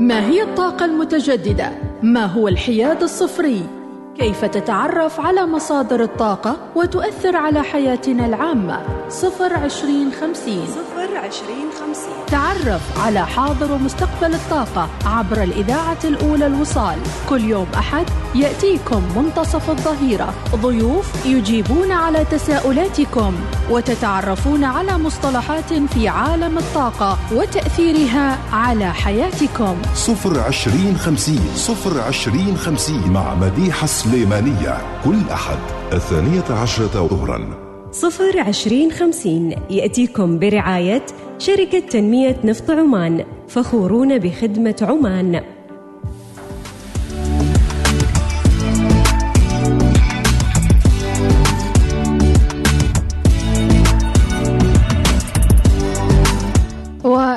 ما هي الطاقة المتجددة؟ ما هو الحياد الصفري؟ كيف تتعرف على مصادر الطاقة وتؤثر على حياتنا العامة؟ صفر عشرين خمسين صفر عشرين خمسين تعرف على حاضر ومستقبل الطاقة عبر الإذاعة الأولى الوصال كل يوم أحد يأتيكم منتصف الظهيرة. ضيوف يجيبون على تساؤلاتكم وتتعرفون على مصطلحات في عالم الطاقة وتأثيرها على حياتكم. صفر عشرين خمسين صفر عشرين خمسين مع مديحة السليمانية كل أحد الثانية عشرة ظهرا. صفر عشرين خمسين يأتيكم برعاية شركة تنمية نفط عمان فخورون بخدمة عمان.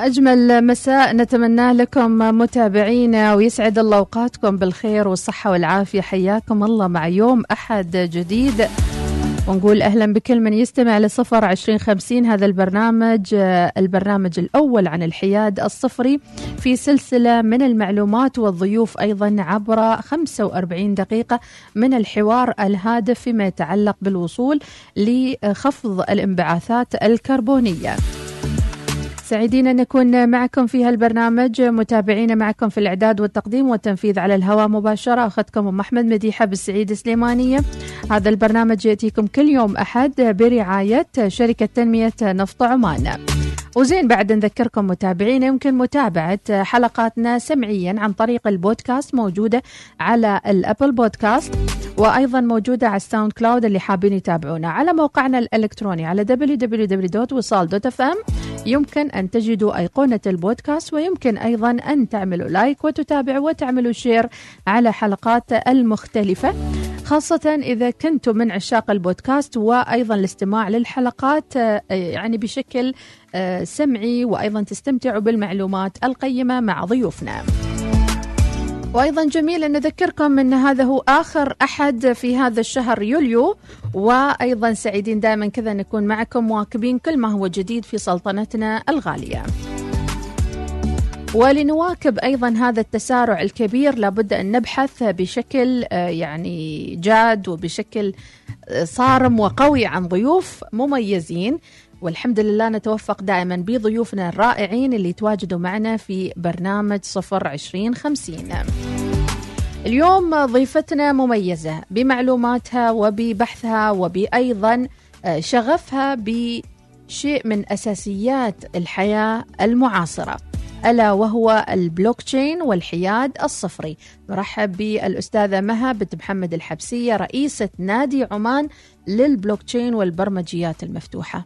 وأجمل مساء. نتمنى لكم متابعينا ويسعد الله أوقاتكم بالخير والصحة والعافية. حياكم الله مع يوم أحد جديد. ونقول أهلا بكل من يستمع لصفر عشرين خمسين. هذا البرنامج البرنامج الأول عن الحياد الصفري في سلسلة من المعلومات والضيوف أيضا عبر 45 دقيقة من الحوار الهادف فيما يتعلق بالوصول لخفض الانبعاثات الكربونية. سعيدين أن نكون معكم في هالبرنامج. متابعين معكم في الإعداد والتقديم والتنفيذ على الهواء مباشرة. أختكم أم أحمد مديحة بنت سعيد سليمانية هذا البرنامج يأتيكم كل يوم أحد برعاية شركة تنمية نفط عمان. وزين بعد نذكركم متابعينا يمكن متابعة حلقاتنا سمعيا عن طريق البودكاست موجودة على Apple Podcast وأيضا موجودة على SoundCloud اللي حابين يتابعونا على موقعنا الإلكتروني على www.wisal.fm يمكن أن تجدوا أيقونة البودكاست ويمكن أيضا أن تعملوا like وتتابعوا وتعملوا share على حلقات المختلفة خاصة إذا كنتم من عشاق البودكاست وأيضا الاستماع للحلقات يعني بشكل سمعي وأيضا تستمتعوا بالمعلومات القيمة مع ضيوفنا. وأيضا جميل أن نذكركم أن هذا هو آخر أحد في هذا الشهر يوليو وأيضا سعيدين دائما كذا نكون معكم مواكبين كل ما هو جديد في سلطنتنا الغالية. ولنواكب أيضا هذا التسارع الكبير لابد أن نبحث بشكل يعني جاد وبشكل صارم وقوي عن ضيوف مميزين والحمد لله نتوفق دائما بضيوفنا الرائعين اللي تواجدوا معنا في برنامج صفر عشرين خمسين. اليوم ضيفتنا مميزة بمعلوماتها وببحثها وبأيضا شغفها بشيء من أساسيات الحياة المعاصرة ألا وهو البلوك تشين والحياد الصفري. نرحب بالأستاذة مها بنت محمد الحبسية رئيسة نادي عمان للبلوك تشين والبرمجيات المفتوحة.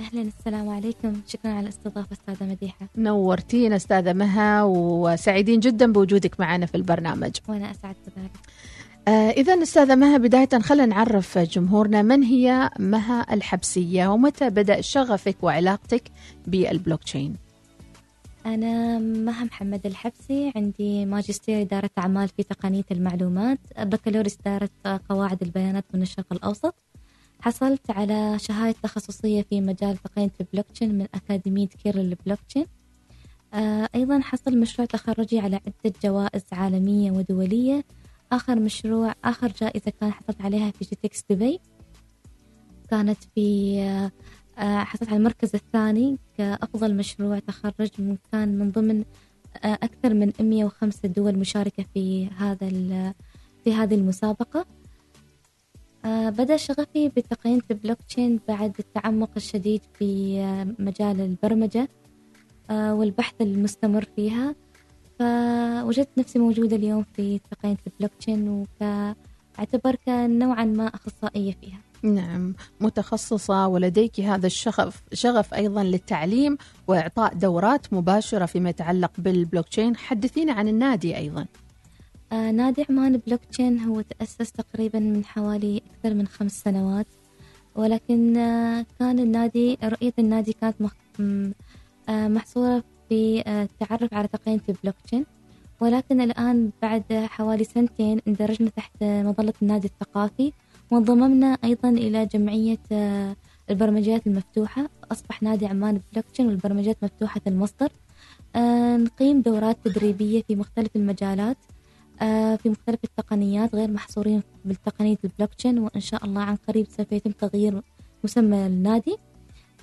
أهلا السلام عليكم. شكرا على الاستضافة أستاذة مديحة. نورتينا أستاذة مها وسعيدين جدا بوجودك معنا في البرنامج. وأنا أسعد بذلك. آه إذا أستاذة مها بداية خلينا نعرف جمهورنا من هي مها الحبسية؟ ومتى بدأ شغفك وعلاقتك بالبلوك تشين أنا مها محمد الحبسي عندي ماجستير إدارة أعمال في تقنية المعلومات بكالوريوس إدارة قواعد البيانات من الشرق الأوسط. حصلت على شهادة تخصصية في مجال تقنية البلوكتشين من أكاديمية كير للبلوكتشين آه أيضا حصل مشروع تخرجي على عدة جوائز عالمية ودولية. آخر مشروع آخر جائزة كان حصلت عليها في GITEX دبي. كانت في آه حصلت على المركز الثاني كأفضل مشروع تخرج كان من ضمن آه أكثر من 105 دول مشاركة في هذا في هذه المسابقة. آه بدأ شغفي بتقنية البلوكتشين بعد التعمق الشديد في آه مجال البرمجة آه والبحث المستمر فيها. فوجدت نفسي موجودة اليوم في تقنية البلوكتشين وأعتبر كنوعا ما أخصائية فيها. نعم متخصصة ولديك هذا الشغف شغف أيضا للتعليم وإعطاء دورات مباشرة فيما يتعلق بالبلوكتشين. حدثينا عن النادي أيضا. آه نادي عمان بلوكتشين هو تأسس تقريبا من حوالي أكثر من خمس سنوات. ولكن آه كان النادي رؤية النادي كانت. آه محصورة في التعرف على تقنية البلوكتشين ولكن الآن بعد حوالي سنتين اندرجنا تحت مظلة النادي الثقافي. وانضممنا أيضا إلى جمعية البرمجيات المفتوحة. فأصبح نادي عمان بلوكتشين والبرمجيات مفتوحة المصدر. آه، نقيم دورات تدريبية في مختلف المجالات. آه، في مختلف التقنيات غير محصورين بالتقنية البلوكتشين وإن شاء الله عن قريب سوف يتم تغيير مسمى النادي.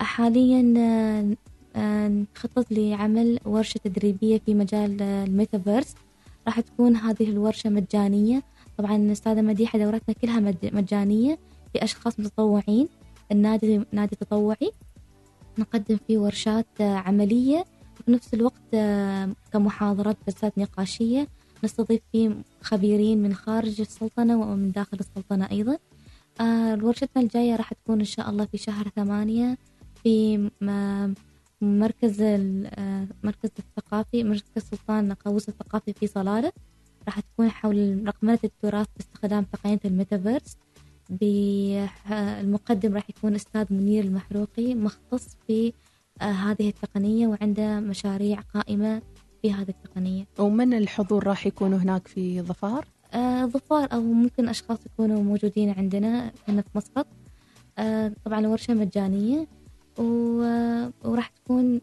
آه، حاليا آه، آه، نخطط لعمل ورشة تدريبية في مجال آه، الميتافيرس. راح تكون هذه الورشة مجانية. طبعا أستاذة مديحة دوراتنا كلها مج- مجانية لأشخاص متطوعين. النادي نادي تطوعي. نقدم فيه ورشات آه، عملية. وفي نفس الوقت آه، كمحاضرات جلسات نقاشية. نستضيف فيه خبيرين من خارج السلطنة ومن داخل السلطنة أيضا. آه، ورشتنا الجاية راح تكون إن شاء الله في شهر ثمانية في مركز آه، مركز الثقافي مركز سلطان قابوس الثقافي في صلالة. راح تكون حول رقمنة التراث باستخدام تقنية الميتافيرس المقدم راح يكون أستاذ منير المحروقي مختص في آه، هذه التقنية وعنده مشاريع قائمة في هذه التقنية. ومن الحضور راح يكونوا هناك في ظفار؟ آه، ظفار أو ممكن أشخاص يكونوا موجودين عندنا هنا في مسقط آه، طبعا الورشة مجانية. و- وراح تكون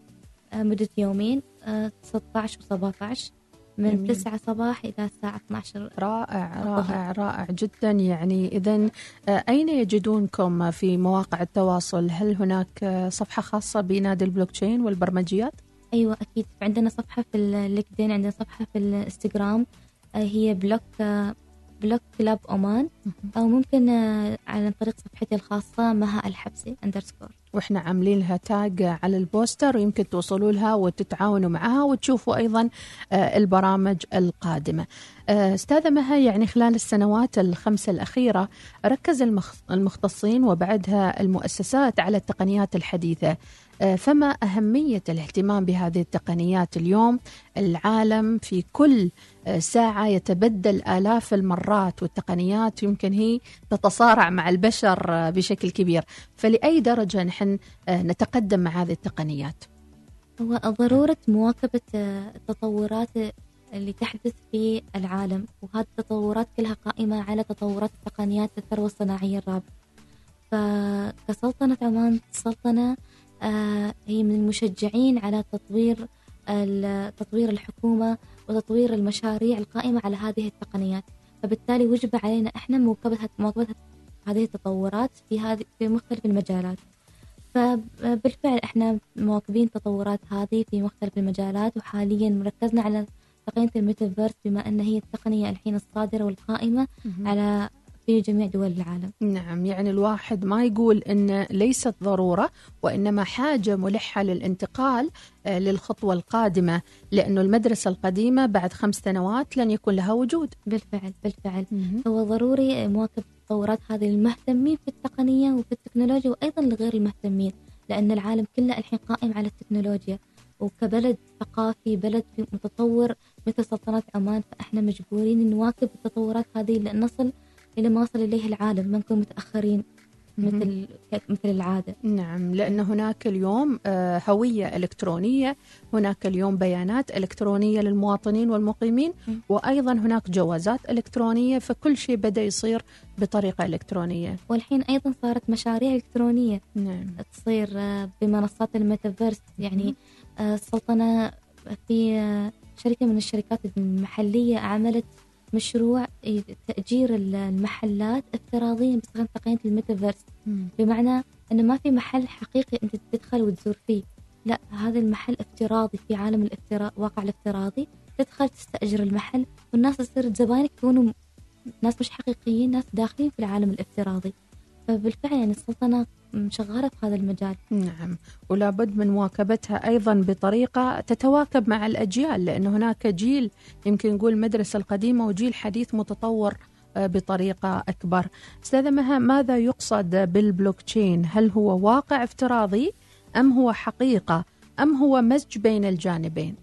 آه، مدة يومين آه، 16 و 17 من جميل. 9 صباح إلى الساعة 12 رائع. رائع رائع جدا. يعني اذا أين يجدونكم في مواقع التواصل؟ هل هناك آه، صفحة خاصة بنادي البلوكتشين والبرمجيات؟ أيوة أكيد. عندنا صفحة في LinkedIn عندنا صفحة في الانستغرام آه، هي block آه، block club Oman أو ممكن آه، عن طريق صفحتي الخاصة مها الحبسي underscore وإحنا عاملين لها tag على ال poster ويمكن توصلوا لها وتتعاونوا معها وتشوفوا أيضا آه، البرامج القادمة. آه، أستاذة مها يعني خلال السنوات الخمسه الأخيرة ركز المخ- المختصين وبعدها المؤسسات على التقنيات الحديثة. آه، فما أهمية الاهتمام بهذه التقنيات اليوم؟ العالم في كل ساعة يتبدل آلاف المرات والتقنيات يمكن هي تتصارع مع البشر بشكل كبير. فلأي درجة آه، نتقدم مع هذه التقنيات. هو ضرورة مواكبة آه، التطورات اللي تحدث في العالم وهذه التطورات كلها قائمة على تطورات التقنيات الثروة الصناعية الرابعة. فكسلطنة عمان السلطنة آه، هي من المشجعين على تطوير تطوير الحكومة وتطوير المشاريع القائمة على هذه التقنيات. فبالتالي وجب علينا إحنا مواكبة مواكبة هذه التطورات في هذه في مختلف المجالات. فبالفعل إحنا مواكبين التطورات هذه في مختلف المجالات وحاليا مركزنا على تقنية الميتافيرس بما أن هي التقنية الحين الصادرة والقائمة على في جميع دول العالم. نعم يعني الواحد ما يقول إن ليست ضرورة وإنما حاجة ملحة للانتقال آه، للخطوة القادمة لأنه المدرسة القديمة بعد خمس سنوات لن يكون لها وجود. بالفعل بالفعل. هو ضروري مواكبة التطورات هذه المهتمين في التقنية وفي التكنولوجيا وأيضا لغير المهتمين لأن العالم كله الحين قائم على التكنولوجيا. وكبلد ثقافي بلد متطور مثل سلطنة عمان فإحنا مجبورين نواكب التطورات هذه لأن نصل إلى ما وصل إليه العالم ما نكون متأخرين. مثل مثل العادة. نعم لأن هناك اليوم آه، هوية إلكترونية هناك اليوم بيانات إلكترونية للمواطنين والمقيمين م. وأيضا هناك جوازات إلكترونية فكل شيء بدأ يصير بطريقة إلكترونية. والحين أيضا صارت مشاريع إلكترونية. نعم. تصير آه، بمنصات الميتافيرس يعني آه، السلطنة في شركة من الشركات المحلية عملت مشروع ي- تأجير ال- المحلات افتراضيا باستخدام تقنية الميتافيرس. بمعنى أنه ما في محل حقيقي أنت تدخل وتزور فيه. لا هذا المحل افتراضي في عالم الافتراء واقع الافتراضي. تدخل تستأجر المحل والناس تصير زباينك يكونوا ناس مش حقيقيين ناس داخلين في العالم الافتراضي. فبالفعل يعني السلطنة شغالة في هذا المجال. نعم. ولا بد من مواكبتها أيضا بطريقة تتواكب مع الأجيال لأن هناك جيل يمكن نقول المدرسة القديمة وجيل حديث متطور آه، بطريقة أكبر. أستاذة مها ماذا يقصد بالبلوكتشين؟ هل هو واقع افتراضي أم هو حقيقة؟ أم هو مزج بين الجانبين؟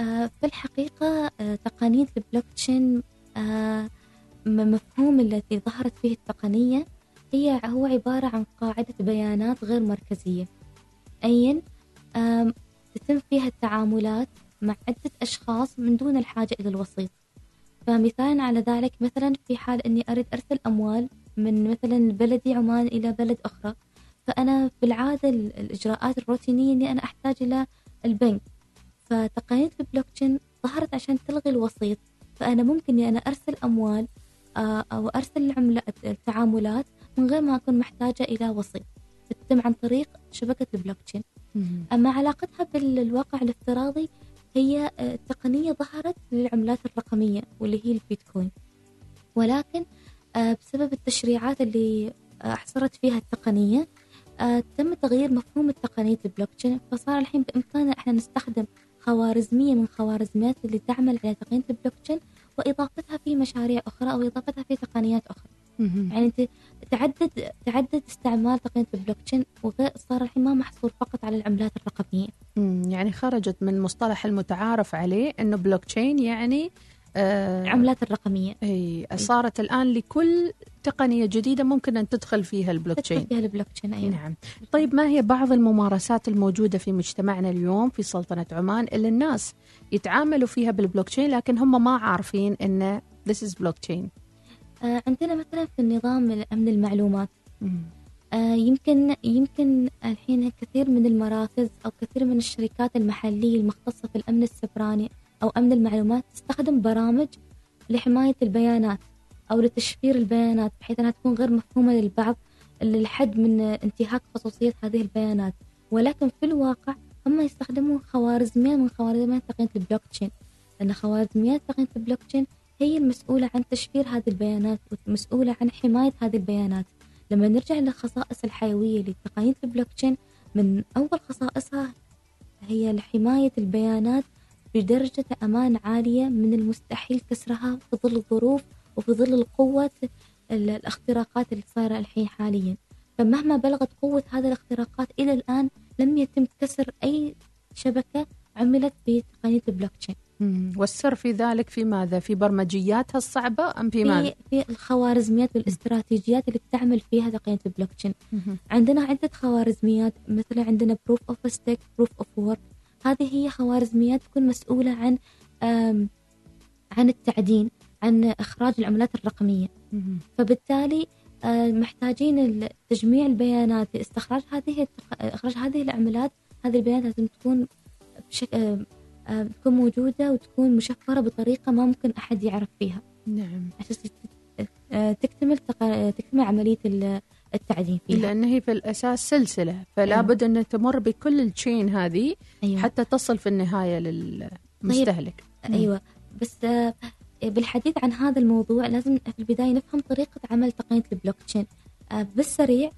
آه، في الحقيقة آه، تقنية البلوكتشين آه، م- مفهوم التي ظهرت فيه التقنية هي هو عبارة عن قاعدة بيانات غير مركزية. أي تتم فيها التعاملات مع عدة أشخاص من دون الحاجة إلى الوسيط. فمثال على ذلك مثلا في حال أني أريد أرسل أموال من مثلا بلدي عمان إلى بلد أخرى فأنا بالعادة ال- الإجراءات الروتينية أني أنا أحتاج إلى البنك. فتقنية البلوكتشين ظهرت عشان تلغي الوسيط فأنا ممكن إني أنا أرسل أموال آه، أو أرسل العملات التعاملات من غير ما أكون محتاجة إلى وسيط تتم عن طريق شبكة البلوكتشين. أما علاقتها بالواقع الافتراضي هي آه، تقنية ظهرت للعملات الرقمية واللي هي البيتكوين. ولكن آه، بسبب التشريعات اللي آه، حصرت فيها التقنية تم تغيير مفهوم تقنية البلوكتشين. فصار الحين بإمكاننا إحنا نستخدم خوارزمية من خوارزميات اللي تعمل على تقنية البلوكتشين وإضافتها في مشاريع أخرى أو إضافتها في تقنيات أخرى. يعني تعدد تعدد استعمال تقنية البلوكتشين وغير صار الحين ما محصور فقط على العملات الرقمية. يعني خرجت من المصطلح المتعارف عليه إنه بلوكتشين يعني آه عملات الرقمية. إي صارت الآن لكل تقنية جديدة ممكن أن تدخل فيها البلوكتشين. تدخل فيها البلوكتشين أيوه. نعم. طيب ما هي بعض الممارسات الموجودة في مجتمعنا اليوم في سلطنة عمان اللي الناس يتعاملوا فيها بالبلوكتشين لكن هم ما عارفين انه this is blockchain. آه، عندنا مثلا في النظام أمن المعلومات. آه، يمكن يمكن الحين كثير من المراكز أو كثير من الشركات المحلية المختصة في الأمن السبراني أو أمن المعلومات تستخدم برامج لحماية البيانات أو لتشفير البيانات بحيث أنها تكون غير مفهومة للبعض للحد من انتهاك خصوصية هذه البيانات. ولكن في الواقع هم يستخدمون خوارزميات من خوارزميات تقنية البلوكتشين. لأن خوارزميات تقنية البلوكتشين هي المسؤولة عن تشفير هذه البيانات والمسؤولة عن حماية هذه البيانات. لما نرجع للخصائص الحيوية لتقنية البلوكتشين من أول خصائصها هي حماية البيانات بدرجة أمان عالية من المستحيل كسرها في ظل الظروف وفي ظل القوة الاختراقات اللي صايرة الحين حاليا. فمهما بلغت قوة هذه الاختراقات إلى الآن لم يتم كسر أي شبكة عملت بتقنية البلوكتشين. والسر في ذلك في ماذا؟ في برمجياتها الصعبة أم في ماذا؟ في الخوارزميات والاستراتيجيات اللي بتعمل فيها تقنية البلوكتشين. عندنا عدة خوارزميات مثلا عندنا proof of stake، proof of work. هذه هي خوارزميات تكون مسؤولة عن عن التعدين، عن إخراج العملات الرقمية. فبالتالي محتاجين تجميع البيانات لاستخراج هذه إخراج هذه العملات، هذه البيانات لازم تكون بشكل آه، تكون موجودة وتكون مشفرة بطريقة ما ممكن أحد يعرف فيها. نعم. عشان آه، تكتمل تكتمل عملية التعدين فيها. لأن هي في الأساس سلسلة فلا أيوة. بد أن تمر بكل التشين هذه أيوة. حتى تصل في النهاية للمستهلك طيب. أيوة. بس آه، بالحديث عن هذا الموضوع لازم في البداية نفهم طريقة عمل تقنية البلوك تشين بالسريع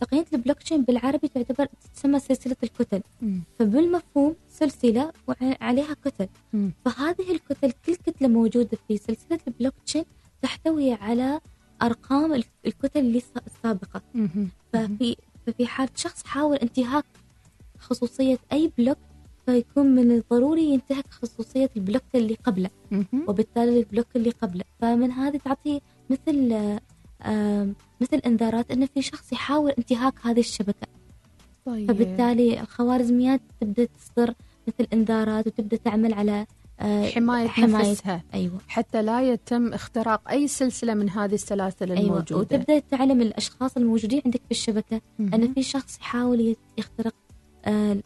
تقنية البلوكتشين بالعربي تعتبر تسمى سلسلة الكتل. م. فبالمفهوم سلسلة وعليها كتل. م. فهذه الكتل كل كتلة موجودة في سلسلة البلوكتشين تحتوي على أرقام الكتل اللي السابقة. ففي ففي حال شخص حاول انتهاك خصوصية أي block فيكون من الضروري ينتهك خصوصية البلوك اللي قبله. وبالتالي البلوك اللي قبله. فمن هذه تعطي مثل مثل انذارات انه في شخص يحاول انتهاك هذه الشبكة طيب. فبالتالي الخوارزميات تبدأ تصدر مثل انذارات وتبدأ تعمل على آه، حماية, حماية نفسها أيوة. حتى لا يتم اختراق أي سلسلة من هذه السلاسل أيوة. الموجودة وتبدأ تعلم الأشخاص الموجودين عندك في الشبكة م- أن في شخص يحاول يخترق آه،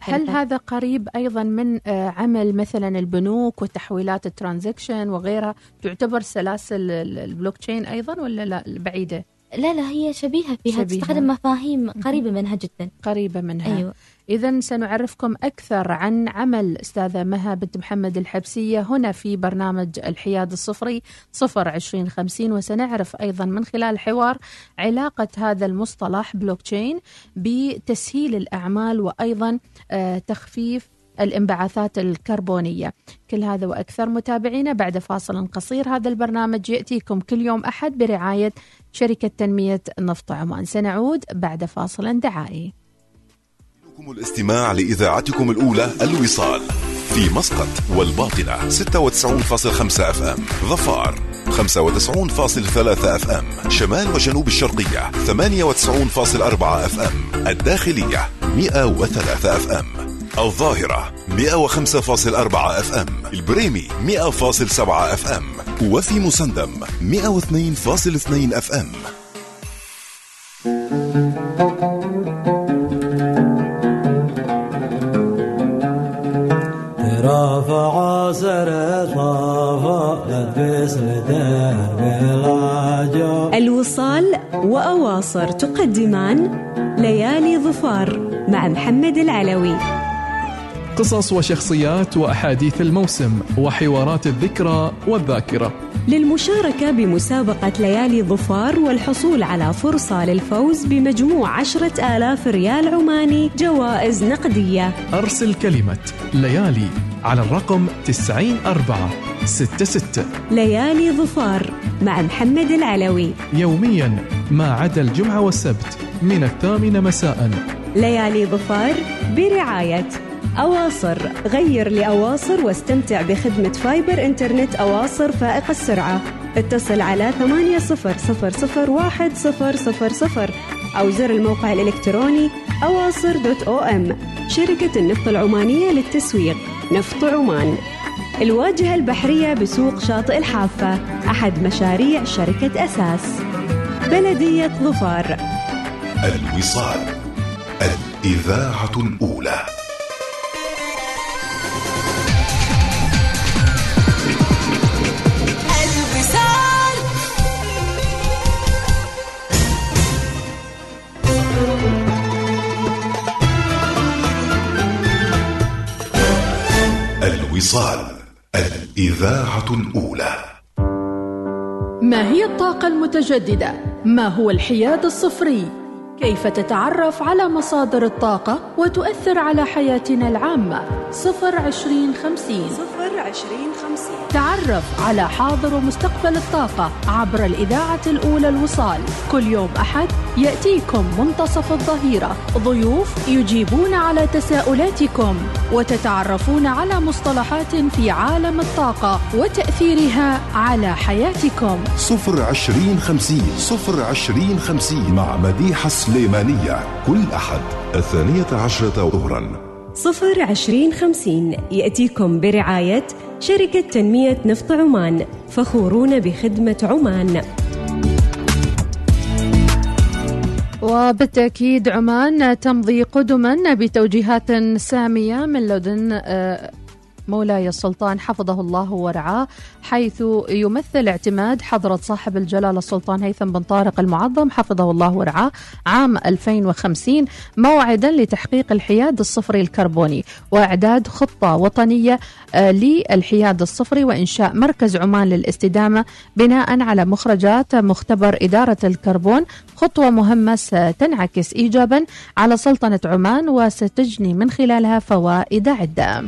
هل هذا قريب أيضا من آه، عمل مثلا البنوك وتحويلات ال transaction وغيرها؟ تعتبر سلاسل البلوك تشين أيضا ولا لا؟ بعيدة؟ لا لا هي شبيهة فيها شبيهة. تستخدم مفاهيم قريبة منها جدا. قريبة منها. أيوة. إذا سنعرفكم أكثر عن عمل أستاذة مها بنت محمد الحبسية هنا في برنامج الحياد الصفري صفر عشرين خمسين وسنعرف أيضا من خلال الحوار علاقة هذا المصطلح بلوكتشين بتسهيل الأعمال وأيضا آه، تخفيف الانبعاثات الكربونية. كل هذا وأكثر متابعينا بعد فاصل قصير هذا البرنامج. يأتيكم كل يوم أحد برعاية شركة تنمية نفط عمان. سنعود بعد فاصل دعائي. الاستماع لإذاعتكم الأولى الوصال في مسقط والباطنة 96.5 FM ظفار 95.3 FM شمال وجنوب الشرقية 98.4 FM الداخلية 103 FM. الظاهرة 105.4 FM البريمي 100.7 FM وفي مسندم 102.2 FM. الوصال وأواصر تقدمان ليالي ظفار مع محمد العلوي. قصص وشخصيات وأحاديث الموسم وحوارات الذكرى والذاكرة. للمشاركة بمسابقة ليالي ظفار والحصول على فرصة للفوز بمجموع عشرة آلاف ريال عماني جوائز نقدية. أرسل كلمة ليالي على الرقم 90466 ليالي ظفار مع محمد العلوي. يوميا ما عدا الجمعة والسبت من الثامنة مساء. ليالي ظفار برعاية. أواصر. غير لأواصر واستمتع بخدمة فايبر إنترنت أواصر فائق السرعة. اتصل على 8000 أو زر الموقع الإلكتروني أواصر دوت أو أم. شركة النفط العمانية للتسويق. نفط عمان. الواجهة البحرية بسوق شاطئ الحافة. أحد مشاريع شركة أساس. بلدية ظفار. الوصال. الإذاعة الأولى. الإذاعة الأولى ما هي الطاقة المتجددة؟ ما هو الحياد الصفري؟ كيف تتعرف على مصادر الطاقة وتؤثر على حياتنا العامة؟ صفر عشرين خمسين صفر عشرين خمسين تعرف على حاضر ومستقبل الطاقة عبر الإذاعة الأولى الوصال كل يوم أحد يأتيكم منتصف الظهيرة. ضيوف يجيبون على تساؤلاتكم وتتعرفون على مصطلحات في عالم الطاقة وتأثيرها على حياتكم. صفر عشرين خمسين صفر عشرين خمسين مع مديحة سليمانية. كل أحد الثانية عشرة ظهرا. صفر عشرين خمسين يأتيكم برعاية شركة تنمية نفط عمان فخورون بخدمة عمان. وبالتأكيد عمان تمضي قدما بتوجيهات سامية من لدن آه، مولاي السلطان حفظه الله ورعاه حيث يمثل اعتماد حضرة صاحب الجلالة السلطان هيثم بن طارق المعظم حفظه الله ورعاه عام 2050 موعدا لتحقيق الحياد الصفري الكربوني وإعداد خطة وطنية آه، للحياد الصفري وإنشاء مركز عمان للاستدامة بناء على مخرجات مختبر إدارة الكربون خطوة مهمة ستنعكس إيجابا على سلطنة عمان وستجني من خلالها فوائد عدة.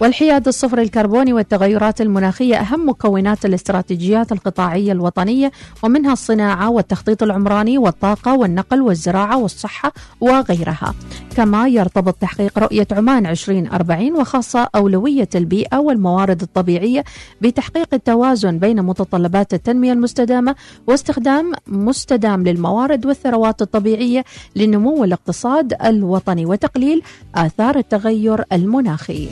والحياد الصفر الكربوني والتغيرات المناخية أهم مكونات الاستراتيجيات القطاعية الوطنية ومنها الصناعة والتخطيط العمراني والطاقة والنقل والزراعة والصحة وغيرها كما يرتبط تحقيق رؤية عمان 2040 وخاصة أولوية البيئة والموارد الطبيعية بتحقيق التوازن بين متطلبات التنمية المستدامة واستخدام مستدام للموارد والثروات الطبيعية لنمو الاقتصاد الوطني وتقليل آثار التغير المناخي.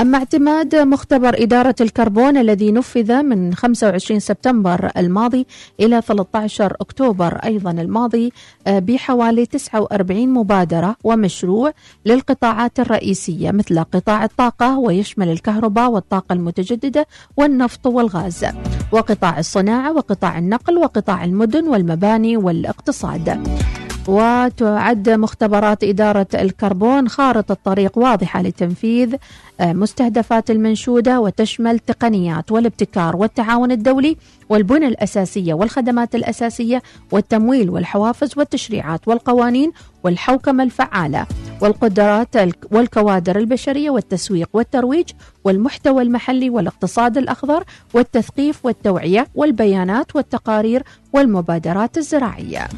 أما اعتماد مختبر إدارة الكربون الذي نفذ من 25 سبتمبر الماضي إلى 13 أكتوبر أيضا الماضي آه، بحوالي 49 مبادرة ومشروع للقطاعات الرئيسية مثل قطاع الطاقة ويشمل الكهرباء والطاقة المتجددة والنفط والغاز وقطاع الصناعة وقطاع النقل وقطاع المدن والمباني والاقتصاد. وتعد مختبرات إدارة الكربون خارطة طريق واضحة لتنفيذ آه، مستهدفات المنشودة وتشمل تقنيات والابتكار والتعاون الدولي والبنى الأساسية والخدمات الأساسية والتمويل والحوافز والتشريعات والقوانين والحوكمة الفعالة والقدرات والكوادر البشرية والتسويق والترويج والمحتوى المحلي والاقتصاد الأخضر والتثقيف والتوعية والبيانات والتقارير والمبادرات الزراعية.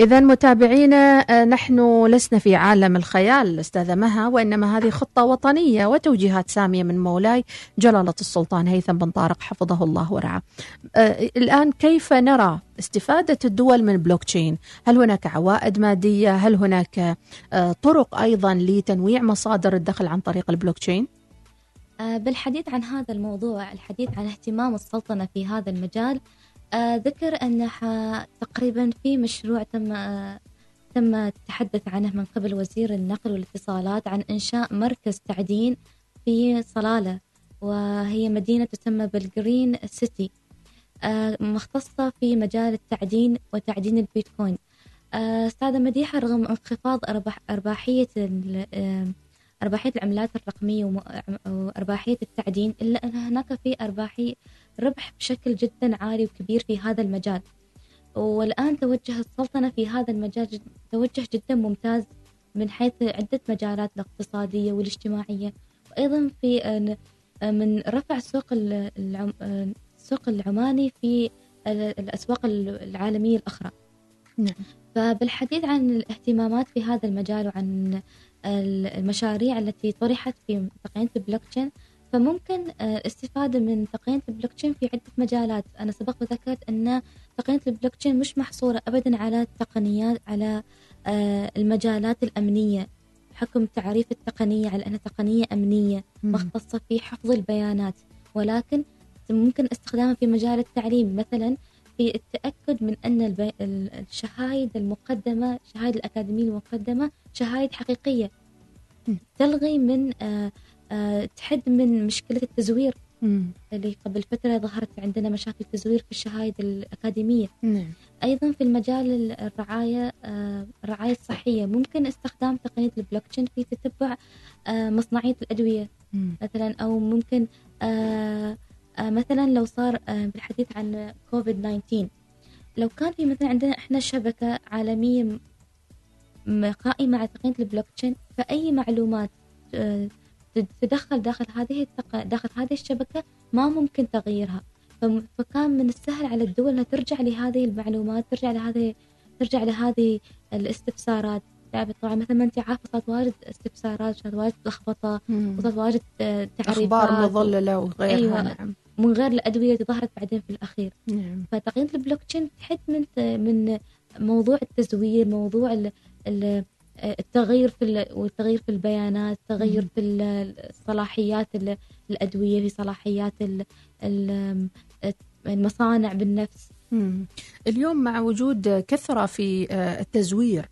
إذا متابعينا آه، نحن لسنا في عالم الخيال أستاذة مها وإنما هذه خطة وطنية وتوجيهات سامية من مولاي جلالة السلطان هيثم بن طارق حفظه الله ورعاه. آه، الآن كيف نرى استفادة الدول من بلوك تشين هل هناك عوائد مادية؟ هل هناك آه، طرق أيضا لتنويع مصادر الدخل عن طريق البلوك تشين بالحديث عن هذا الموضوع الحديث عن اهتمام السلطنة في هذا المجال ذكر أن تقريبا في مشروع تم تم التحدث عنه من قبل وزير النقل والاتصالات عن إنشاء مركز تعدين في صلالة وهي مدينة تسمى بالجرين سيتي آه، مختصة في مجال التعدين وتعدين البيتكوين. آه، أستاذة مديحة رغم انخفاض أرباح أرباحية آه، أرباحية العملات الرقمية وأرباحية التعدين إلا أن هناك في أرباحي ربح بشكل جدا عالي وكبير في هذا المجال. والآن توجه السلطنة في هذا المجال جد توجه جدا ممتاز من حيث عدة مجالات الاقتصادية والاجتماعية. وأيضا في آه، آه، من رفع سوق ال- العم- آه، السوق العماني في ال- الأسواق العالمية الأخرى. نعم. فبالحديث عن الاهتمامات في هذا المجال وعن المشاريع التي طرحت في تقنية البلوك تشين فممكن آه، الاستفادة من تقنية البلوك تشين في عدة مجالات. أنا سبق وذكرت أن تقنية البلوك تشين مش محصورة أبدا على التقنيات على آه، المجالات الأمنية حكم تعريف التقنية على أنها تقنية أمنية. مختصة في حفظ البيانات. ولكن ممكن استخدامها في مجال التعليم. مثلا في التأكد من أن الشهايد المقدمة شهايد الأكاديمية المقدمة شهايد حقيقية مم. تلغي من آه، آه، تحد من مشكلة التزوير مم. اللي قبل فترة ظهرت عندنا مشاكل تزوير في الشهايد الأكاديمية نعم أيضا في المجال ال- الرعاية آه، الرعاية الصحية ممكن استخدام تقنية البلوك تشين في تتبع مصنعية الأدوية مم. مثلا أو ممكن مثلا لو صار آه بالحديث عن كوفيد 19 لو كان في مثلا عندنا إحنا م- م- قائمة على تقنية البلوك تشين فأي معلومات آه تد- تدخل داخل هذه التق... داخل هذه الشبكة ما ممكن تغييرها. فكان من السهل على الدول إنها ترجع لهذه المعلومات ترجع لهذه ترجع لهذه الاستفسارات. طبعا مثل ما أنت عارفة صارت واجد استفسارات صارت واجد لخبطة. وصارت واجد تعريفات أخبار مضللة وغيرها أيوة. نعم من غير الأدوية اللي ظهرت بعدين في الأخير نعم فتقنية البلوك تشين تحد من من موضوع التزوير موضوع ال- ال- التغيير في ال- والتغيير في البيانات تغير مم. في ال- الصلاحيات ال- الأدوية في صلاحيات ال- ال- المصانع بالنفس. اليوم مع وجود كثرة في آه، التزوير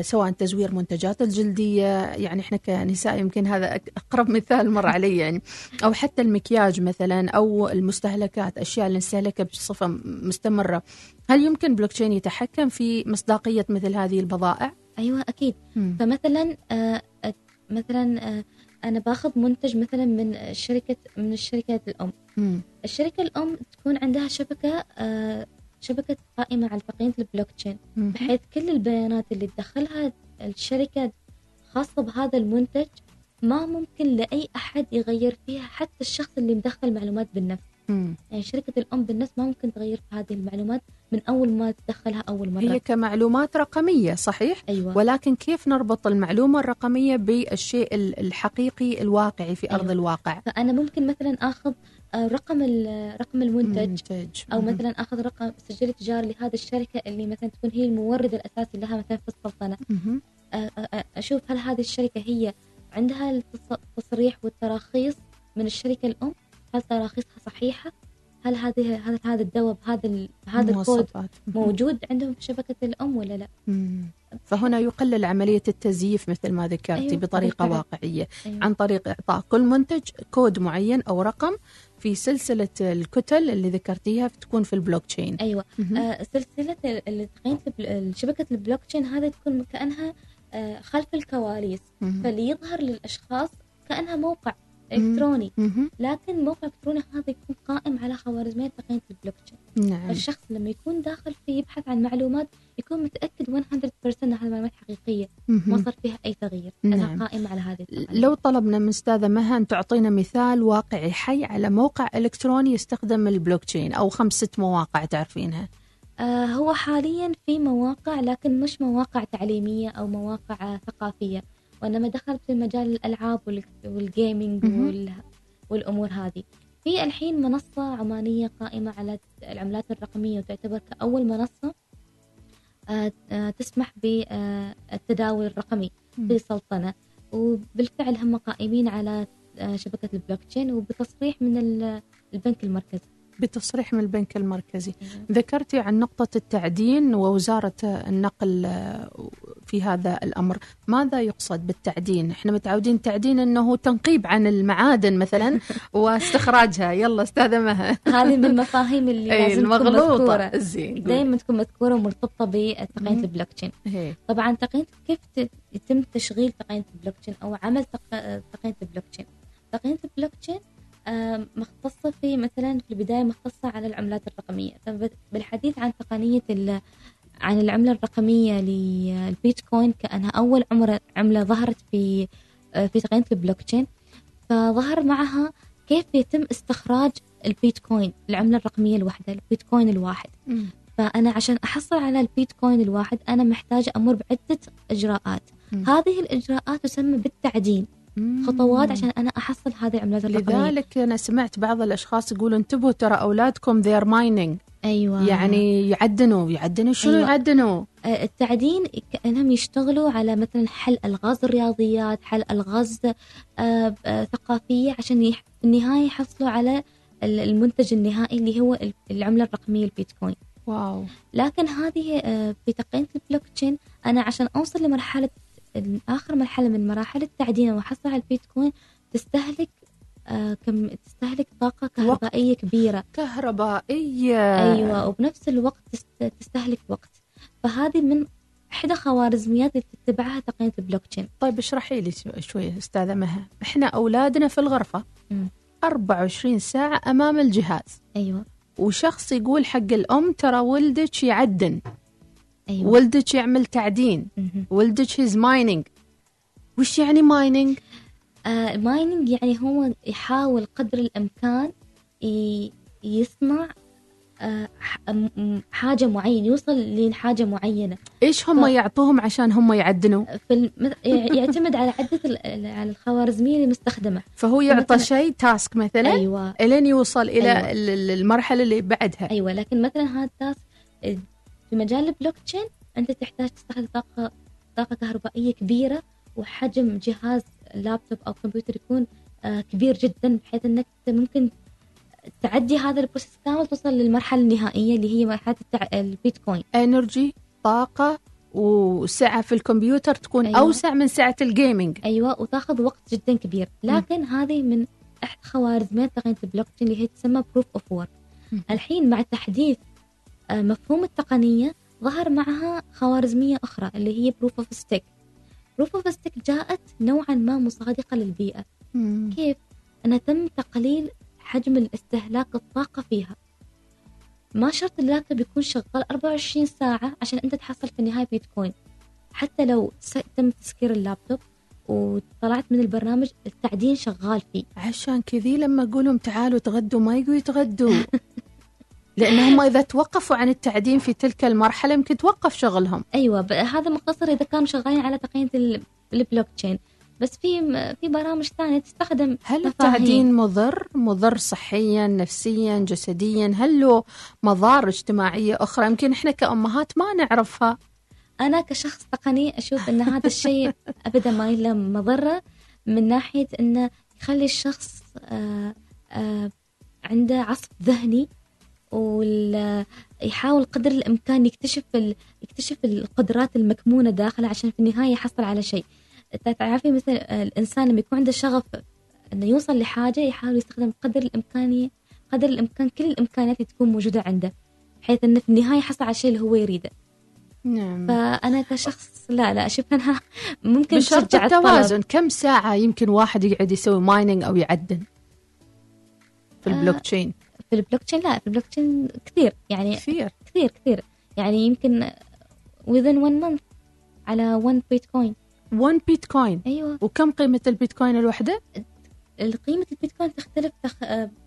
سواء تزوير منتجات الجلدية يعني إحنا كنساء يمكن هذا أقرب مثال مر علي يعني أو حتى المكياج مثلا أو المستهلكات أشياء اللي نستهلكها بصفة م- مستمرة هل يمكن بلوكتشين يتحكم في مصداقية مثل هذه البضائع؟ أيوه أكيد مم. فمثلا آه، آه، مثلا آه، أنا باخذ منتج مثلا من شركة من الشركات الأم مم. الشركة الأم تكون عندها شبكة آه، شبكة قائمة على تقنيه البلوك تشين. بحيث كل البيانات اللي تدخلها الشركة خاصة بهذا المنتج ما ممكن لأي أحد يغير فيها حتى الشخص اللي مدخل معلومات بالنفس مم. يعني شركة الأم بالنفس ما ممكن تغير في هذه المعلومات من أول ما تدخلها أول مرة هي كمعلومات رقمية صحيح؟ أيوه ولكن كيف نربط المعلومة الرقمية بالشيء ال- الحقيقي الواقعي في أرض أيوة. الواقع؟ فأنا ممكن مثلا آه، رقم ال- رقم المنتج منتج أو. مثلا أخذ رقم سجل تجاري لهذه الشركة اللي مثلا تكون هي المورد الأساسي لها مثلا في السلطنه. أ- أ- أشوف هل هذه الشركة هي عندها التص- التصريح والتراخيص من الشركة الأم هل تراخيصها صحيحة هل هذه هذا هذا الدواء بهذا هذا الكود. موجود عندهم في شبكة الأم ولا لا. فهنا يقلل عملية التزييف مثل ما ذكرتي أيوة، بطريقة بالفعل. واقعية أيوة. عن طريق إعطاء كل منتج كود معين أو رقم في سلسلة الكتل اللي ذكرتيها تكون في البلوك تشين أيوه. آه سلسلة ال- ال- تقنيه البل- شبكة البلوك تشين هذه تكون كأنها آه خلف الكواليس مهم. فاللي يظهر للأشخاص كأنها موقع الكتروني. لكن الموقع الالكتروني هذا يكون قائم على خوارزمية تقنية البلوك تشين نعم. فالشخص لما يكون داخل فيه يبحث عن معلومات يكون متأكد 100% إن هذه المعلومات حقيقية ما. صار فيها أي تغيير. نعم. انها قائمة على هذه التقنية. لو طلبنا من أستاذة مها ان تعطينا مثال واقعي حي على موقع إلكتروني يستخدم البلوك تشين أو خمس ست مواقع تعرفينها. آه هو حاليا في مواقع لكن مش مواقع تعليمية أو مواقع آه، وانما دخلت في مجال الألعاب وال- وال gaming مهم. وال والأمور هذه في الحين منصة عمانية قائمة على العملات الرقمية وتعتبر كأول منصة آه، آه، تسمح بالتداول الرقمي مم. في السلطنة وبالفعل هم قائمين على آه، شبكة البلوك تشين وبتصريح من ال- البنك المركزي بتصريح من البنك المركزي. ذكرتي عن نقطة التعدين ووزارة النقل آه، في هذا الأمر. ماذا يقصد بالتعدين؟ إحنا متعودين التعدين أنه تنقيب عن المعادن مثلا واستخراجها. يلا أستاذة مها هذه من المفاهيم اللي أي لازم تكون المغلوطة. مذكورة. زين. دائما تكون مذكورة ومرتبطة بتقنية مم. البلوك تشين هي. طبعا تقنية كيف يتم تشغيل تقنية البلوك تشين أو عمل تق- تقنية البلوك تشين تقنية البلوك تشين آه، مختصة في مثلا في البداية مختصة على العملات الرقمية بالحديث عن تقنية ال- عن العملة الرقمية للبيتكوين كأنها أول عمرة عملة ظهرت في آه، في تقنية البلوك تشين فظهر معها كيف يتم استخراج البيتكوين العملة الرقمية الواحدة البيتكوين الواحد. فأنا عشان أحصل على البيتكوين الواحد أنا محتاجة أمر بعدة إجراءات. هذه الإجراءات تسمى بالتعدين خطوات عشان أنا أحصل هذه العملات الرقمية. لذلك أنا سمعت بعض الأشخاص يقولوا انتبهوا ترى أولادكم they're mining. أيوة. يعني يعدنوا يعدنوا. شنو أيوة. يعدنوا؟ آه، التعدين كأنهم يشتغلوا على مثلا حل ألغاز الرياضيات حل ألغاز آه، آه، ثقافية عشان في النهاية يحصلوا على ال- المنتج النهائي اللي هو ال- العملة الرقمية البيتكوين. واو. لكن هذه في تقنية البلوك تشين أنا عشان أوصل لمرحلة آخر مرحلة من مراحل التعدين وأحصل على البيتكوين تستهلك آه، كم تستهلك طاقة كهربائية كبيرة. كهربائية. أيوة وبنفس الوقت تست- تستهلك وقت. فهذه من إحدى خوارزميات اللي تتبعها تقنية البلوك تشين طيب اشرحي لي شو- شوية أستاذة مها. إحنا أولادنا في الغرفة مم. 24 ساعة أمام الجهاز. أيوة. وشخص يقول حق الأم ترى ولدك يعدن. أيوة ولدك يعمل تعدين. ولدك he's mining وش يعني mining؟ آه mining يعني هو يحاول قدر الإمكان ي- يصنع آه ح- م- م- حاجة معينة يوصل لحاجة معينة إيش هم ف- يعطوهم عشان هم يعدنوا؟ في الم... يعتمد على عدة ال- على الخوارزمية المستخدمة فهو يعطى فمثلاً- شيء task مثلا أيوة إلين يوصل إلى أيوة. ال- ال- المرحلة اللي بعدها أيوة لكن مثلا هذا ال task في مجال البلوك تشين أنت تحتاج تستخدم طاقة طاقة كهربائية كبيرة وحجم جهاز لابتوب أو كمبيوتر يكون آه، كبير جدا بحيث أنك ممكن تعدي هذا ال process كامل توصل للمرحلة النهائية اللي هي مرحلة التع... البيتكوين. energy طاقة وسعة في الكمبيوتر تكون أيوة. أوسع من سعة ال gaming أيوة وتاخذ وقت جدا كبير. لكن هذه من إحدى خوارزميات تقنية البلوك تشين اللي هي تسمى proof of work. الحين مع تحديث مفهوم التقنية ظهر معها خوارزمية أخرى اللي هي proof of stake proof of stake جاءت نوعا ما مصادقة للبيئة. مم. كيف؟ أنها تم تقليل حجم الاستهلاك الطاقة فيها. ما شرط اللابتوب يكون شغال 24 ساعة عشان أنت تحصل في النهاية بيتكوين. حتى لو تم تسكير اللابتوب وطلعت من البرنامج التعدين شغال فيه. عشان كذي لما أقولهم تعالوا تغدوا ما يقوا يتغدوا. لأن هم إذا توقفوا عن التعدين في تلك المرحلة يمكن توقف شغلهم. أيوة هذا مقتصر إذا كانوا شغالين على تقنية ال- البلوك تشين. بس في في برامج ثانية تستخدم هل. التعدين مضر؟ مضر صحيا نفسيا جسديا؟ هل له مضار اجتماعيه أخرى؟ يمكن إحنا كأمهات ما نعرفها. أنا كشخص تقني أشوف أن هذا الشيء أبدا ما له مضرة من ناحية أنه يخلي الشخص آه، آه، عنده عصف ذهني. ويحاول قدر الإمكان يكتشف ال- يكتشف القدرات المكمونة داخله عشان في النهاية يحصل على شيء. تعرفي مثل آه، الإنسان لما يكون عنده شغف أنه يوصل لحاجة يحاول يستخدم قدر الإمكانية قدر الإمكان كل الإمكانيات اللي تكون موجودة عنده بحيث أنه في النهاية يحصل على الشيء اللي هو يريده. نعم. فأنا كشخص لا لا أشوف انها ممكن بشرط الطلب. التوازن. كم ساعة يمكن واحد يقعد يسوي mining أو يعدن في البلوك آه، تشين في البلوك تشين لا في البلوك تشين كثير يعني كثير. كثير كثير. يعني يمكن within one month على one بيتكوين 1 بيتكوين أيوه. وكم قيمة البيتكوين الوحدة؟ قيمة البيتكوين تختلف تخ...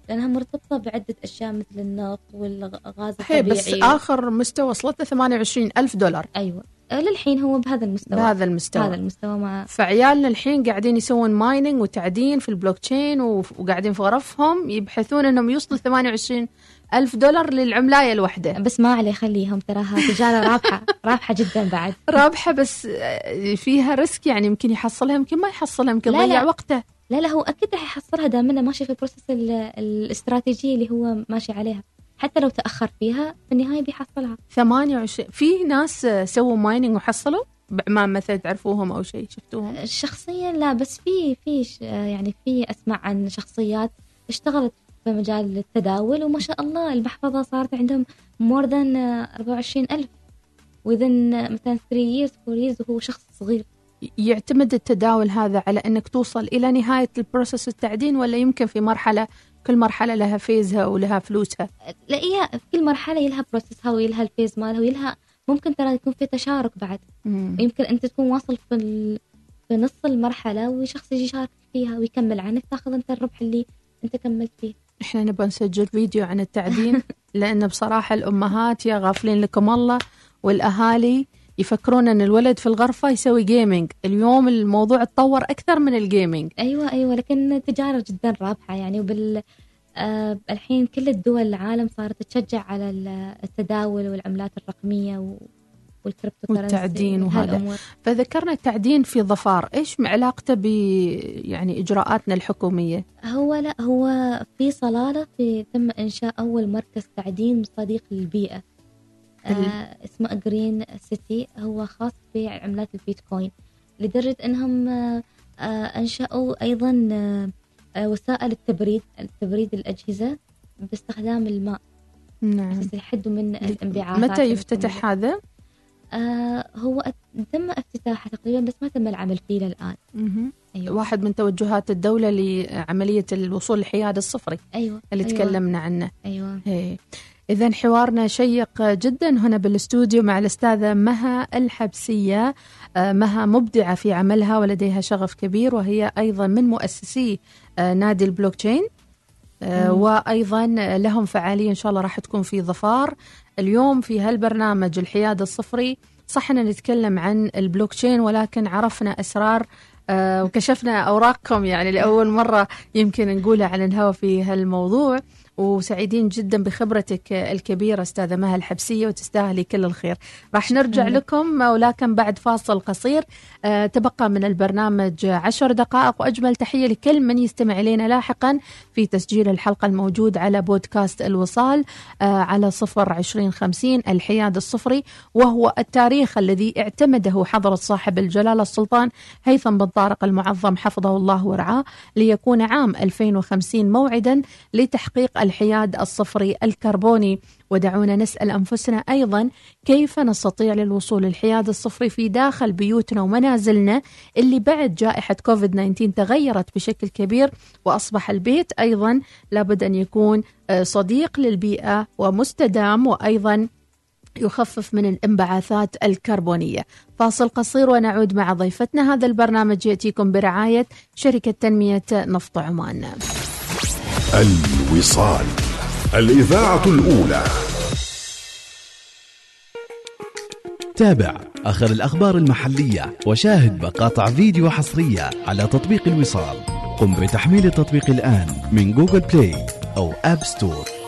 لأنها مرتبطة بعدة أشياء مثل النفط والغاز هي بس الطبيعي. آخر مستوى وصلت له 28 ألف دولار. أيوة. للحين هو بهذا المستوى. بهذا المستوى. هذا المستوى مع فعيالنا الحين قاعدين يسوون mining وتعدين في البلوك تشين وقاعدين في غرفهم يبحثون إنهم يوصلوا 28 ألف دولار للعملاية الواحدة بس ما عليه خليهم تراها تجارة رابحة رابحة جدا بعد. رابحة بس آه، فيها risk يعني يمكن يحصلها يمكن ما يحصلها يمكن يضيع. وقته. لا لا هو أكيد راح يحصلها دام إنه ماشي في ال process ال- الاستراتيجية اللي هو ماشي عليها. حتى لو تأخر فيها في النهاية بيحصلها. 28 في ناس سووا mining وحصلوا؟ بعمان مثلا تعرفوهم أو شيء شفتوهم؟ شخصيا لا بس في في يعني في اسمع عن شخصيات اشتغلت في مجال التداول وما شاء الله المحفظة صارت عندهم more than 24 ألف. Within مثلا 3 years 4 years وهو شخص صغير. يعتمد التداول هذا على إنك توصل إلى نهاية ال process التعدين ولا يمكن في مرحلة كل مرحلة لها fees ها ولها فلوسها. لا هي في كل مرحلة يلها process ها ويلها ال fees مالها ويلها ممكن ترى يكون في تشارك بعد. مم. يمكن أنت تكون واصل في ال... في نص المرحلة وشخص يجي يشارك فيها ويكمل عنك تاخذ أنت الربح اللي أنت كملت فيه. إحنا نبغى نسجل فيديو عن التعدين لأن بصراحة الأمهات يا غافلين لكم الله والأهالي يفكرون إن الولد في الغرفة يسوي gaming اليوم الموضوع اتطور أكثر من ال gaming أيوه أيوه لكن التجاره جدا رابحة يعني وبال آه الحين كل الدول العالم صارت تشجع على ال- التداول والعملات الرقمية و- والكريبتو والتعدين وهذا. فذكرنا التعدين في ظفار. إيش علاقته ب يعني إجراءاتنا الحكومية؟ هو لا هو في صلالة في تم إنشاء أول مركز تعدين صديق للبيئة. آه اسمه جرين سيتي هو خاص بعملات البيتكوين. لدرجة إنهم آه آه أنشأوا أيضا آه وسائل التبريد تبريد الأجهزة باستخدام الماء. نعم. يحدوا من الانبعاثات متى يفتتح هذا؟ آه هو تم افتتاحه تقريبا بس ما تم العمل فيه للآن. مهم. أيوة. واحد من توجهات الدولة لعملية الوصول للحياد الصفري أيوة. اللي أيوة. تكلمنا عنه. أيوة. إيه. إذا حوارنا شيق جدا هنا بالاستوديو مع الأستاذة مها الحبسية. آه، مها مبدعة في عملها ولديها شغف كبير وهي أيضا من مؤسسي آه، نادي البلوك تشين آه،. وأيضا لهم فعالية إن شاء الله راح تكون في ظفار. اليوم في هالبرنامج الحياد الصفري صح أن نتكلم عن البلوك تشين ولكن عرفنا أسرار وكشفنا أوراقكم يعني لأول مرة يمكن نقولها على الهواء في هالموضوع. وسعيدين جدا بخبرتك الكبيرة أستاذة مها الحبسية وتستاهلي كل الخير راح نرجع شكراً. لكم ولكن بعد فاصل قصير آه، تبقى من البرنامج عشر دقائق وأجمل تحية لكل من يستمع إلينا لاحقا في تسجيل الحلقة الموجود على بودكاست الوصال آه، على صفر عشرين خمسين الحياد الصفري وهو التاريخ الذي اعتمده حضرة صاحب الجلالة السلطان هيثم بن طارق المعظم حفظه الله ورعاه ليكون عام 2050 موعدا لتحقيق الحياد الصفري الكربوني. ودعونا نسأل أنفسنا أيضا كيف نستطيع للوصول للحياد الصفري في داخل بيوتنا ومنازلنا اللي بعد جائحة كوفيد 19 تغيرت بشكل كبير وأصبح البيت أيضا لابد أن يكون آه، صديق للبيئة ومستدام وأيضا يخفف من الانبعاثات الكربونية. فاصل قصير ونعود مع ضيفتنا. هذا البرنامج يأتيكم برعاية شركة تنمية نفط عمان. الوصال. الإذاعة الأولى. تابع. آخر الأخبار المحلية وشاهد مقاطع فيديو حصرية على تطبيق الوصال. قم بتحميل التطبيق الآن من جوجل بلاي أو آب ستور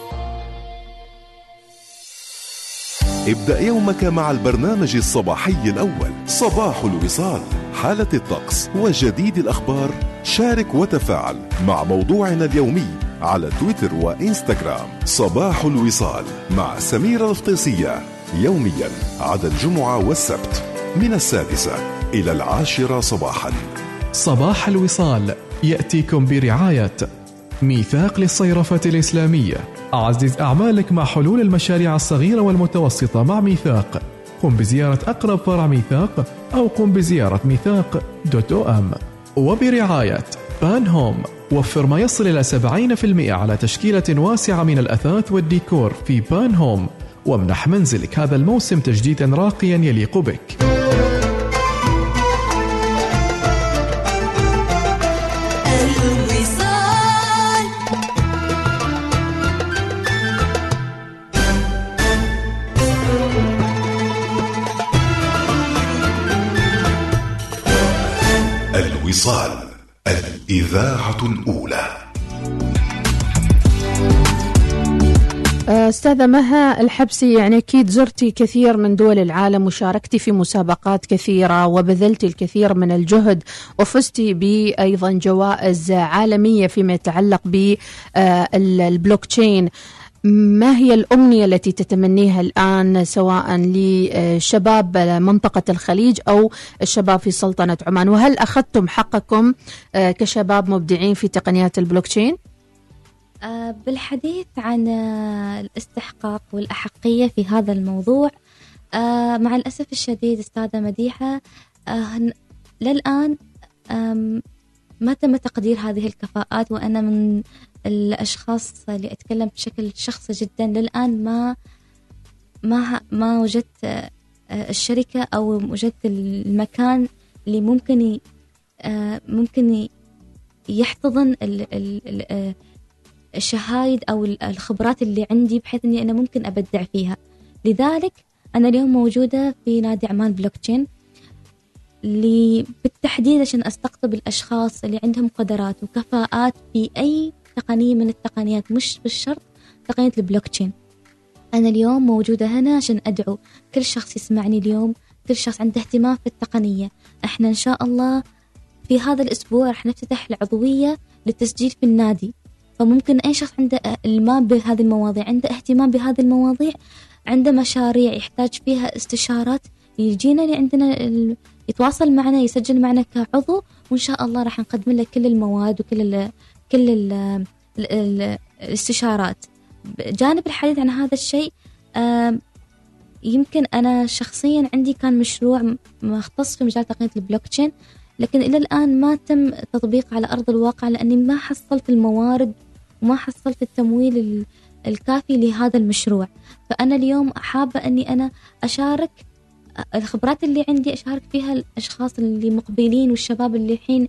ابدأ يومك مع البرنامج الصباحي الأول. صباح الوصال. حالة الطقس وجديد الأخبار. شارك وتفاعل مع موضوعنا اليومي على تويتر وإنستغرام. صباح الوصال مع سميرة الفطيسية يوميا عدا الجمعة والسبت من السادسة إلى العاشرة صباحا. صباح الوصال. يأتيكم برعاية ميثاق للصيرفة الإسلامية. أعزز أعمالك مع حلول المشاريع الصغيرة والمتوسطة مع ميثاق. قم بزيارة أقرب فرع ميثاق أو قم بزيارة ميثاق دوت أو أم. وبرعاية بان هوم. وفر ما يصل إلى 70% على تشكيلة واسعة من الأثاث والديكور في بان هوم. وامنح منزلك هذا الموسم تجديدا راقيا يليق بك. الإذاعة الأولى آه، أستاذة مها الحبسي يعني أكيد زرتي كثير من دول العالم وشاركتي في مسابقات كثيرة وبذلتي الكثير من الجهد وفزتي بأيضا جوائز عالمية فيما يتعلق بالبلوك تشين ما هي الأمنية التي تتمنيها الآن سواء لشباب منطقة الخليج أو الشباب في سلطنة عمان وهل أخذتم حقكم آه، كشباب مبدعين في تقنيات البلوك تشين؟ آه، بالحديث عن آه، الاستحقاق والأحقية في هذا الموضوع مع الأسف الشديد أستاذة مديحة للآن ما تم تقدير هذه الكفاءات وأنا من الأشخاص اللي أتكلم بشكل شخصي جدا للآن ما ما ما وجدت آه، الشركة أو وجدت المكان اللي ممكن آه، ممكن يحتضن آه، الشهايد ال- الخبرات اللي عندي بحيث إني أنا ممكن أبدع فيها. لذلك أنا اليوم موجودة في نادي عمان بلوك تشين اللي بالتحديد عشان أستقطب الأشخاص اللي عندهم قدرات وكفاءات في أي تقنية من التقنيات مش بالشرط تقنية البلوك تشين أنا اليوم موجودة هنا عشان أدعو كل شخص يسمعني اليوم كل شخص عنده اهتمام في التقنية إحنا إن شاء الله في هذا الأسبوع رح نفتتح العضوية للتسجيل في النادي فممكن أي شخص عنده المام بهذه المواضيع عنده اهتمام بهذه المواضيع عنده مشاريع يحتاج فيها استشارات يجينا لعندنا ال... يتواصل معنا يسجل معنا كعضو وإن شاء الله راح نقدم له كل المواد وكل. كل ال... ال... ال... الاستشارات. جانب الحديث عن هذا الشيء يمكن أنا شخصيا عندي كان مشروع مختص في مجال تقنية البلوك تشين لكن إلى الآن ما تم تطبيق على أرض الواقع لأني ما حصلت الموارد وما حصلت التمويل ال- الكافي لهذا المشروع. فأنا اليوم حابة أني أنا أشارك الخبرات اللي عندي أشارك فيها الأشخاص اللي مقبلين والشباب اللي الحين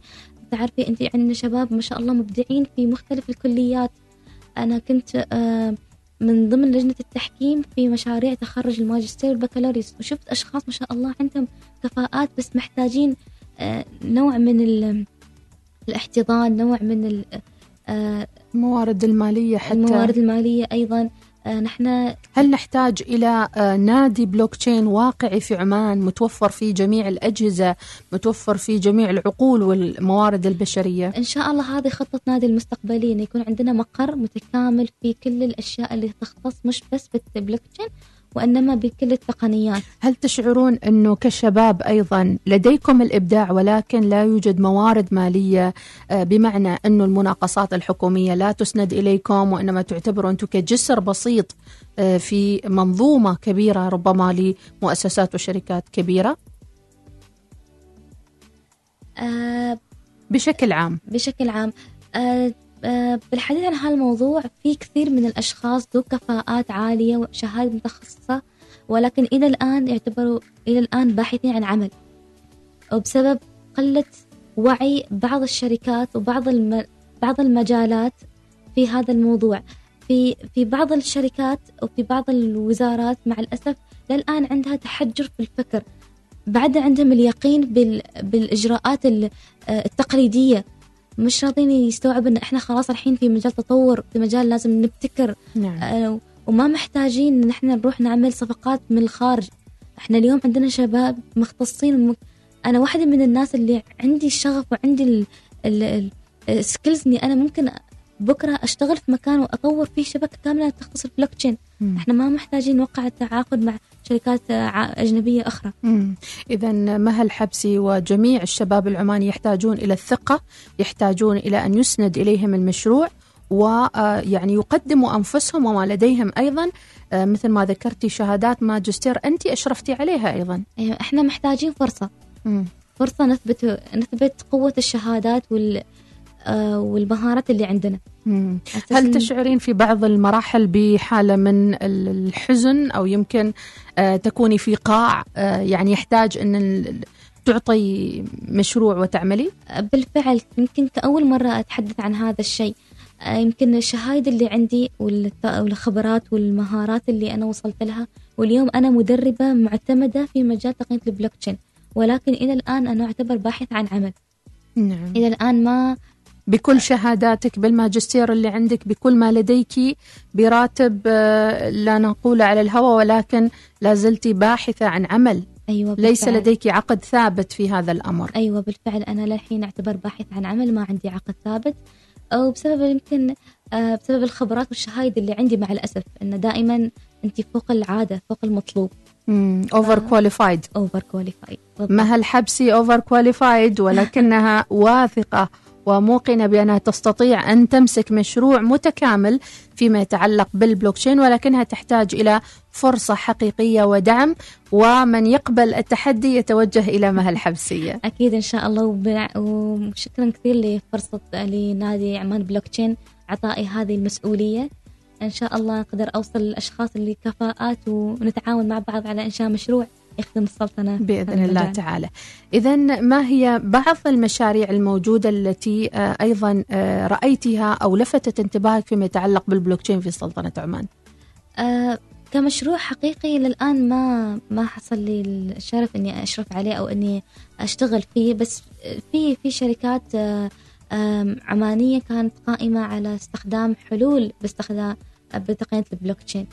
تعرفي أنت عندنا شباب ما شاء الله مبدعين في مختلف الكليات. أنا كنت آه، من ضمن لجنة التحكيم في مشاريع تخرج الماجستير والبكالوريوس وشفت أشخاص ما شاء الله عندهم كفاءات بس محتاجين آه، نوع من ال- الاحتضان نوع من آه، الموارد المالية حتى. الموارد المالية أيضا. نحن هل نحتاج إلى آه، نادي بلوك تشين واقعي في عمان متوفر فيه جميع الأجهزة متوفر فيه جميع العقول والموارد البشرية؟ إن شاء الله هذه خطة نادي المستقبلية إنه يكون عندنا مقر متكامل في كل الأشياء اللي تختص مش بس بالبلوك تشين وإنما بكل التقنيات. هل تشعرون أنه كشباب أيضا لديكم الإبداع ولكن لا يوجد موارد مالية آه، بمعنى أنه المناقصات الحكومية لا تسند إليكم وإنما تعتبروا أنتم كجسر بسيط آه، في منظومة كبيرة ربما لمؤسسات وشركات كبيرة؟ آه، بشكل عام. بشكل عام. آه، بالحديث عن هذا الموضوع في كثير من الأشخاص ذو كفاءات عالية وشهادة متخصصة ولكن إلى الآن يعتبروا إلى الآن باحثين عن عمل. وبسبب قلة وعي بعض الشركات وبعض الم... بعض المجالات في هذا الموضوع. في في بعض الشركات وفي بعض الوزارات مع الأسف للآن عندها تحجر في الفكر. بعد عندهم اليقين بال... بالإجراءات ال- آه، التقليدية. مش راضين يستوعبوا إن إحنا خلاص الحين في مجال تطور في مجال لازم نبتكر. نعم. آه، وما محتاجين إن إحنا نروح نعمل صفقات من الخارج. إحنا اليوم عندنا شباب مختصين. وم... أنا واحدة من الناس اللي عندي الشغف وعندي ال... ال... ال... ال skills إني أنا ممكن بكرة أشتغل في مكان وأطور فيه شبكة كاملة تخص البلوك تشين. إحنا ما محتاجين نوقع تعاقد مع شركات آه، أجنبية أخرى. إذا مها الحبسي وجميع الشباب العماني يحتاجون إلى الثقة يحتاجون إلى أن يسند إليهم المشروع ويعني يقدموا أنفسهم وما لديهم أيضا. آه، مثل ما ذكرتي شهادات ماجستير أنت أشرفتي عليها أيضا. أيوة، إحنا محتاجين فرصة. مم. فرصة نثبت نثبت قوة الشهادات وال آه، والمهارات اللي عندنا. هل تشعرين في بعض المراحل بحالة من ال- الحزن أو يمكن آه، تكوني في قاع آه، يعني يحتاج أن تعطي مشروع وتعملي؟ بالفعل يمكن كأول مرة أتحدث عن هذا الشيء. آه، يمكن الشهايد اللي عندي والخبرات والمهارات اللي أنا وصلت لها واليوم أنا مدربة معتمدة في مجال تقنية البلوك تشين. ولكن إلى الآن أنا أعتبر باحث عن عمل. نعم. إلى الآن ما بكل شهاداتك بالماجستير اللي عندك بكل ما لديك براتب آه، لا نقول على الهوى ولكن لا زلت باحثة عن عمل. أيوة ليس بالفعل. لديك عقد ثابت في هذا الأمر. أيوة بالفعل. أنا للحين أعتبر باحث عن عمل ما عندي عقد ثابت. أو بسبب يمكن آه، بسبب الخبرات والشهايد اللي عندي مع الأسف أن دائما أنت فوق العادة فوق المطلوب. overqualified overqualified مها الحبسي overqualified ولكنها واثقة. وموقنة بأنها تستطيع أن تمسك مشروع متكامل فيما يتعلق بالبلوكشين ولكنها تحتاج إلى فرصة حقيقية ودعم ومن يقبل التحدي يتوجه إلى مها الحبسية أكيد إن شاء الله. وشكرا كثير لفرصة لنادي عمان بلوكتشين عطائي هذه المسؤولية. إن شاء الله أقدر أوصل للأشخاص اللي كفاءات ونتعاون مع بعض على إنشاء مشروع. يخدم السلطنة بإذن الله. تعالى إذا ما هي بعض المشاريع الموجودة التي آه، أيضا آه، رأيتها أو لفتت انتباهك فيما يتعلق بالبلوكشين في سلطنة عمان آه كمشروع حقيقي للآن ما ما حصل لي الشرف إني أشرف عليه أو إني أشتغل فيه بس في في شركات آه عمانية كانت قائمة على استخدام حلول باستخدام بتقنية البلوكتشين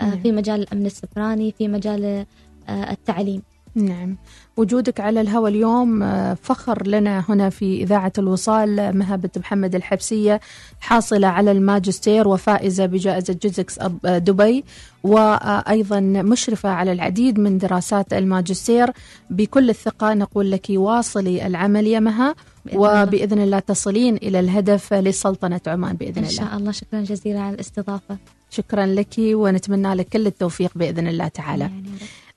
نعم. في مجال الأمن السيبراني في مجال التعليم. نعم. وجودك على الهوى اليوم آه، فخر لنا هنا في إذاعة الوصال آه، مها بنت محمد الحبسية حاصلة على الماجستير وفائزة بجائزة جيتكس آه، دبي وأيضا مشرفة على العديد من دراسات الماجستير. بكل الثقة نقول لك واصلي العمل يا مها بإذن الله. وبإذن الله تصلين إلى الهدف لسلطنة عمان بإذن إن الله. شاء الله. شكرا جزيلا على الاستضافة. شكرا لك ونتمنى لك كل التوفيق بإذن الله تعالى. يعني.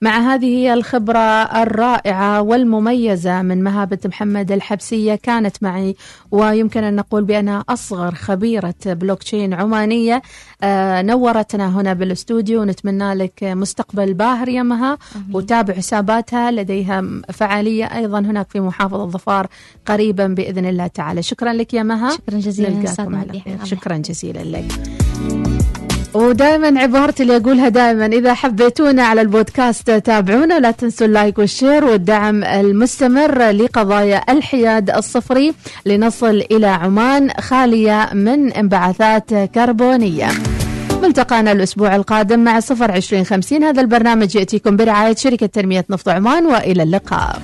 مع هذه الخبرة الرائعة والمميزة من مهابة محمد الحبسية كانت معي ويمكن أن نقول بأنها أصغر خبيرة بلوكتشين عمانية. آه، نورتنا هنا بالاستوديو ونتمنى لك مستقبل باهر يا مها. وتابع حساباتها لديها فعالية أيضا هناك في محافظة ظفار قريبا بإذن الله تعالى. شكرا لك يا مها. شكرا جزيلا نلقاكم على. خير. شكرا جزيلا لك. ودائما عبارتي اللي أقولها دائما إذا حبيتونا على البودكاست تابعونا ولا تنسوا ال like وال share والدعم المستمر لقضايا الحياد الصفري لنصل إلى عمان خالية من انبعاثات كربونية. ملتقانا الأسبوع القادم مع صفر عشرين خمسين هذا البرنامج يأتيكم برعاية شركة تنمية نفط عمان وإلى اللقاء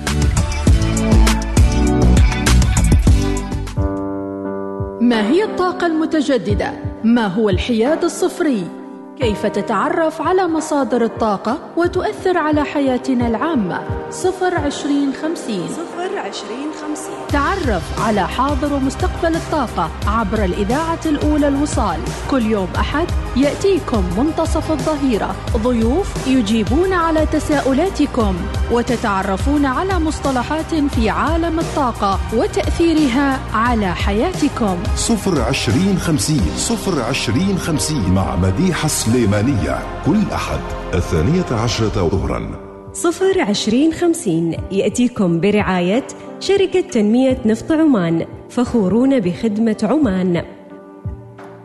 ما هي الطاقة المتجددة؟ ما هو الحياد الصفري؟ كيف تتعرف على مصادر الطاقة وتؤثر على حياتنا العامة؟ صفر عشرين خمسين. صفر عشرين خمسين تعرف على حاضر ومستقبل الطاقة عبر الإذاعة الأولى الوصال. كل يوم أحد يأتيكم منتصف الظهيرة. ضيوف يجيبون على تساؤلاتكم وتتعرفون على مصطلحات في عالم الطاقة وتأثيرها على حياتكم. صفر عشرين خمسين. صفر عشرين خمسين مع مديحة سليمانية كل أحد الثانية عشرة ظهرا. صفر عشرين خمسين يأتيكم برعاية شركة تنمية نفط عمان فخورون بخدمة عمان.